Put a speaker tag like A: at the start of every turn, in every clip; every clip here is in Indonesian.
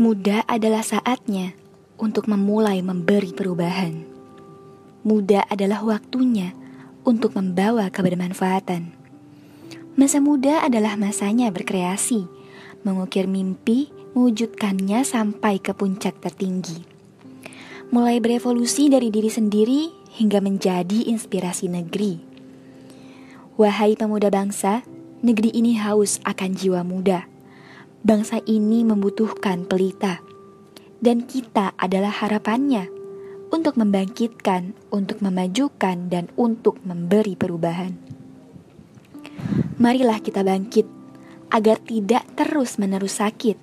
A: Muda adalah saatnya untuk memulai memberi perubahan. Muda adalah waktunya untuk membawa kebermanfaatan. Masa muda adalah masanya berkreasi, mengukir mimpi, mewujudkannya sampai ke puncak tertinggi. Mulai berevolusi dari diri sendiri hingga menjadi inspirasi negeri. Wahai pemuda bangsa, negeri ini haus akan jiwa muda. Bangsa ini membutuhkan pelita, dan kita adalah harapannya untuk membangkitkan, untuk memajukan, dan untuk memberi perubahan. Marilah kita bangkit agar tidak terus-menerus sakit.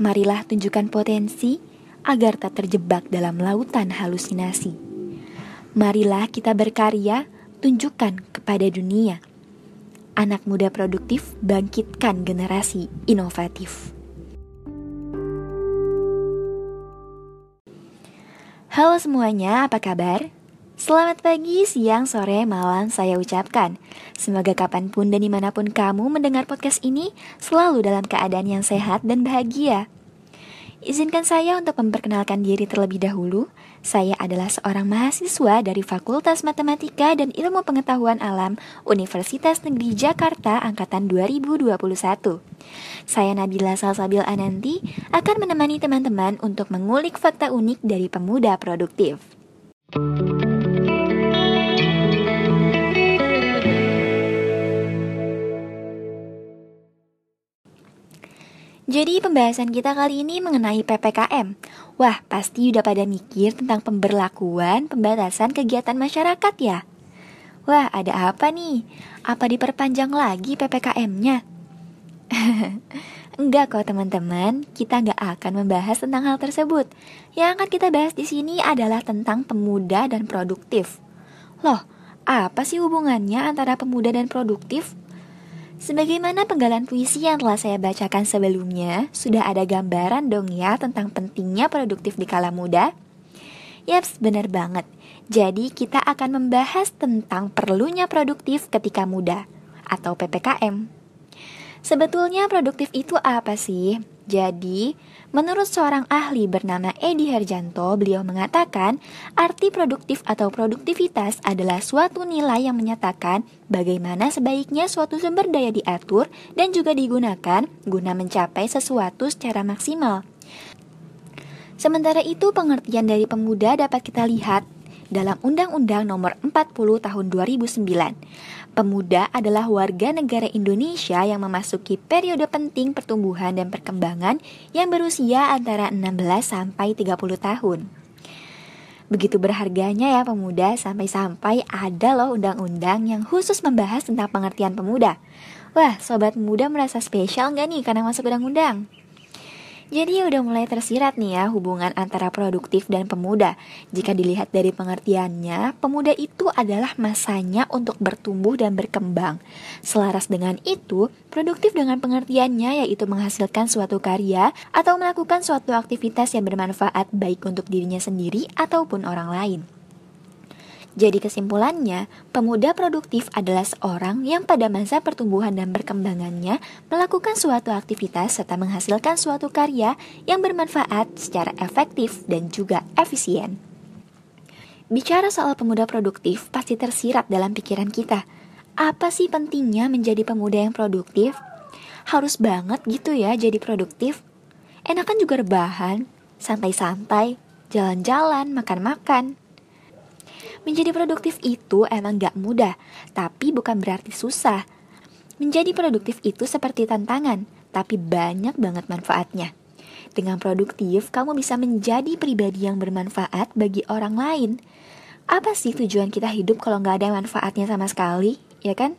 A: Marilah tunjukkan potensi agar tak terjebak dalam lautan halusinasi. Marilah kita berkarya, tunjukkan kepada dunia anak muda produktif bangkitkan generasi inovatif. Halo semuanya, apa kabar? Selamat pagi, siang, sore, malam saya ucapkan Semoga kapan pun dan di mana pun kamu mendengar podcast ini Selalu dalam keadaan yang sehat dan bahagia Izinkan saya untuk memperkenalkan diri terlebih dahulu. Saya adalah seorang mahasiswa dari Fakultas Matematika dan Ilmu Pengetahuan Alam Universitas Negeri Jakarta angkatan 2021. Saya Nabila Salsabil Ananti akan menemani teman-teman untuk mengulik fakta unik dari pemuda produktif. Jadi pembahasan kita kali ini mengenai PPKM. Wah, pasti udah pada mikir tentang pemberlakuan pembatasan kegiatan masyarakat ya. Wah, ada apa nih? Apa diperpanjang lagi PPKM-nya? Enggak kok teman-teman, kita nggak akan membahas tentang hal tersebut. Yang akan kita bahas di sini adalah tentang pemuda dan produktif. Loh, apa sih hubungannya antara pemuda dan produktif? Sebagaimana penggalan puisi yang telah saya bacakan sebelumnya, sudah ada gambaran dong ya tentang pentingnya produktif di kala muda? Yaps, benar banget. Jadi kita akan membahas tentang perlunya produktif ketika muda atau PPKM. Sebetulnya produktif itu apa sih? Jadi, menurut seorang ahli bernama Edi Herjanto, beliau mengatakan arti produktif atau produktivitas adalah suatu nilai yang menyatakan bagaimana sebaiknya suatu sumber daya diatur dan juga digunakan guna mencapai sesuatu secara maksimal. Sementara itu, pengertian dari pemuda dapat kita lihat dalam Undang-Undang Nomor 40 Tahun 2009. Pemuda adalah warga negara Indonesia yang memasuki periode penting pertumbuhan dan perkembangan yang berusia antara 16 sampai 30 tahun. Begitu berharganya ya pemuda sampai-sampai ada loh undang-undang yang khusus membahas tentang pengertian pemuda. Wah, sobat muda merasa spesial nggak nih karena masuk undang-undang? Jadi udah mulai tersirat nih ya hubungan antara produktif dan pemuda. Jika dilihat dari pengertiannya, pemuda itu adalah masanya untuk bertumbuh dan berkembang. Selaras dengan itu, produktif dengan pengertiannya yaitu menghasilkan suatu karya atau melakukan suatu aktivitas yang bermanfaat baik untuk dirinya sendiri ataupun orang lain. Jadi kesimpulannya, pemuda produktif adalah seorang yang pada masa pertumbuhan dan perkembangannya melakukan suatu aktivitas serta menghasilkan suatu karya yang bermanfaat secara efektif dan juga efisien. Bicara soal pemuda produktif pasti tersirat dalam pikiran kita. Apa sih pentingnya menjadi pemuda yang produktif? Harus banget gitu ya jadi produktif. Enakan juga rebahan, santai-santai, jalan-jalan, makan-makan. Menjadi produktif itu emang gak mudah, tapi bukan berarti susah. Menjadi produktif itu seperti tantangan, tapi banyak banget manfaatnya. Dengan produktif, kamu bisa menjadi pribadi yang bermanfaat bagi orang lain. Apa sih tujuan kita hidup kalau nggak ada manfaatnya sama sekali, ya kan?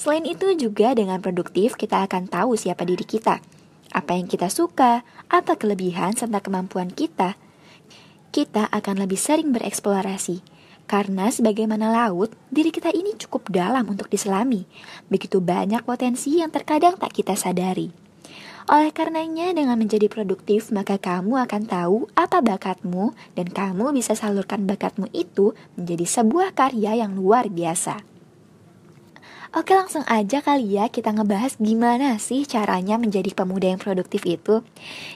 A: Selain itu juga dengan produktif kita akan tahu siapa diri kita, apa yang kita suka, apa kelebihan serta kemampuan kita. Kita akan lebih sering bereksplorasi, karena sebagaimana laut, diri kita ini cukup dalam untuk diselami. Begitu banyak potensi yang terkadang tak kita sadari. Oleh karenanya, dengan menjadi produktif, maka kamu akan tahu apa bakatmu, dan kamu bisa salurkan bakatmu itu menjadi sebuah karya yang luar biasa. Oke langsung aja kali ya kita ngebahas gimana sih caranya menjadi pemuda yang produktif itu.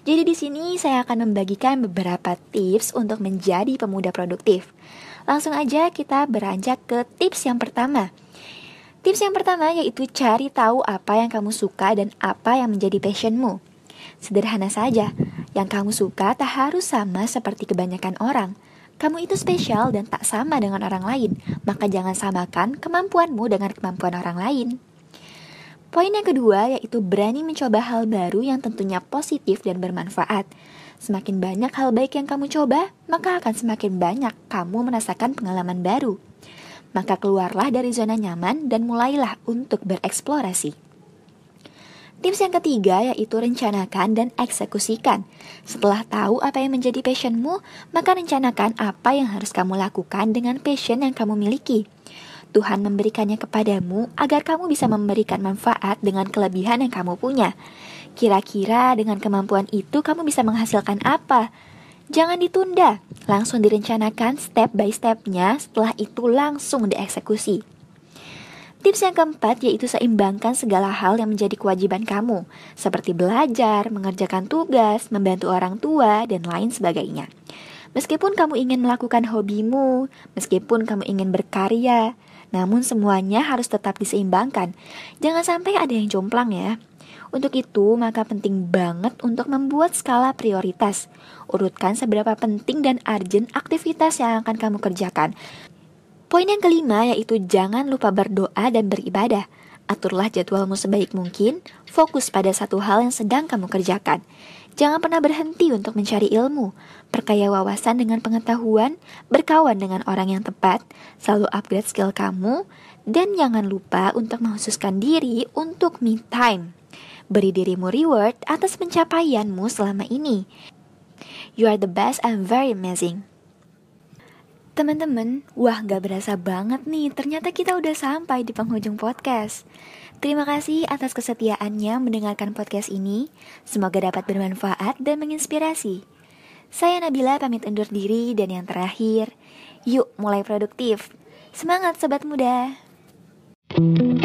A: Jadi di sini saya akan membagikan beberapa tips untuk menjadi pemuda produktif. Langsung aja kita beranjak ke tips yang pertama. Tips yang pertama yaitu cari tahu apa yang kamu suka dan apa yang menjadi passionmu. Sederhana saja, yang kamu suka tak harus sama seperti kebanyakan orang. Kamu itu spesial dan tak sama dengan orang lain, maka jangan samakan kemampuanmu dengan kemampuan orang lain. Poin yang kedua yaitu berani mencoba hal baru yang tentunya positif dan bermanfaat. Semakin banyak hal baik yang kamu coba, maka akan semakin banyak kamu merasakan pengalaman baru. Maka keluarlah dari zona nyaman dan mulailah untuk bereksplorasi. Tips yang ketiga yaitu rencanakan dan eksekusikan. Setelah tahu apa yang menjadi passionmu, maka rencanakan apa yang harus kamu lakukan dengan passion yang kamu miliki. Tuhan memberikannya kepadamu agar kamu bisa memberikan manfaat dengan kelebihan yang kamu punya. Kira-kira dengan kemampuan itu kamu bisa menghasilkan apa? Jangan ditunda, langsung direncanakan step by stepnya, setelah itu langsung dieksekusi. Tips yang keempat yaitu seimbangkan segala hal yang menjadi kewajiban kamu, seperti belajar, mengerjakan tugas, membantu orang tua, dan lain sebagainya. Meskipun kamu ingin melakukan hobimu, meskipun kamu ingin berkarya, namun semuanya harus tetap diseimbangkan. Jangan sampai ada yang jomplang ya. Untuk itu, maka penting banget untuk membuat skala prioritas. Urutkan seberapa penting dan urgent aktivitas yang akan kamu kerjakan. Poin yang kelima yaitu jangan lupa berdoa dan beribadah. Aturlah jadwalmu sebaik mungkin, fokus pada satu hal yang sedang kamu kerjakan. Jangan pernah berhenti untuk mencari ilmu, perkaya wawasan dengan pengetahuan, berkawan dengan orang yang tepat, selalu upgrade skill kamu, dan jangan lupa untuk menghususkan diri untuk me time. Beri dirimu reward atas pencapaianmu selama ini. You are the best and very amazing. Teman-teman, wah gak berasa banget nih, ternyata kita udah sampai di penghujung podcast. Terima kasih atas kesetiaannya mendengarkan podcast ini. Semoga dapat bermanfaat dan menginspirasi. Saya Nabila pamit undur diri dan yang terakhir, yuk mulai produktif. Semangat sobat muda. thank you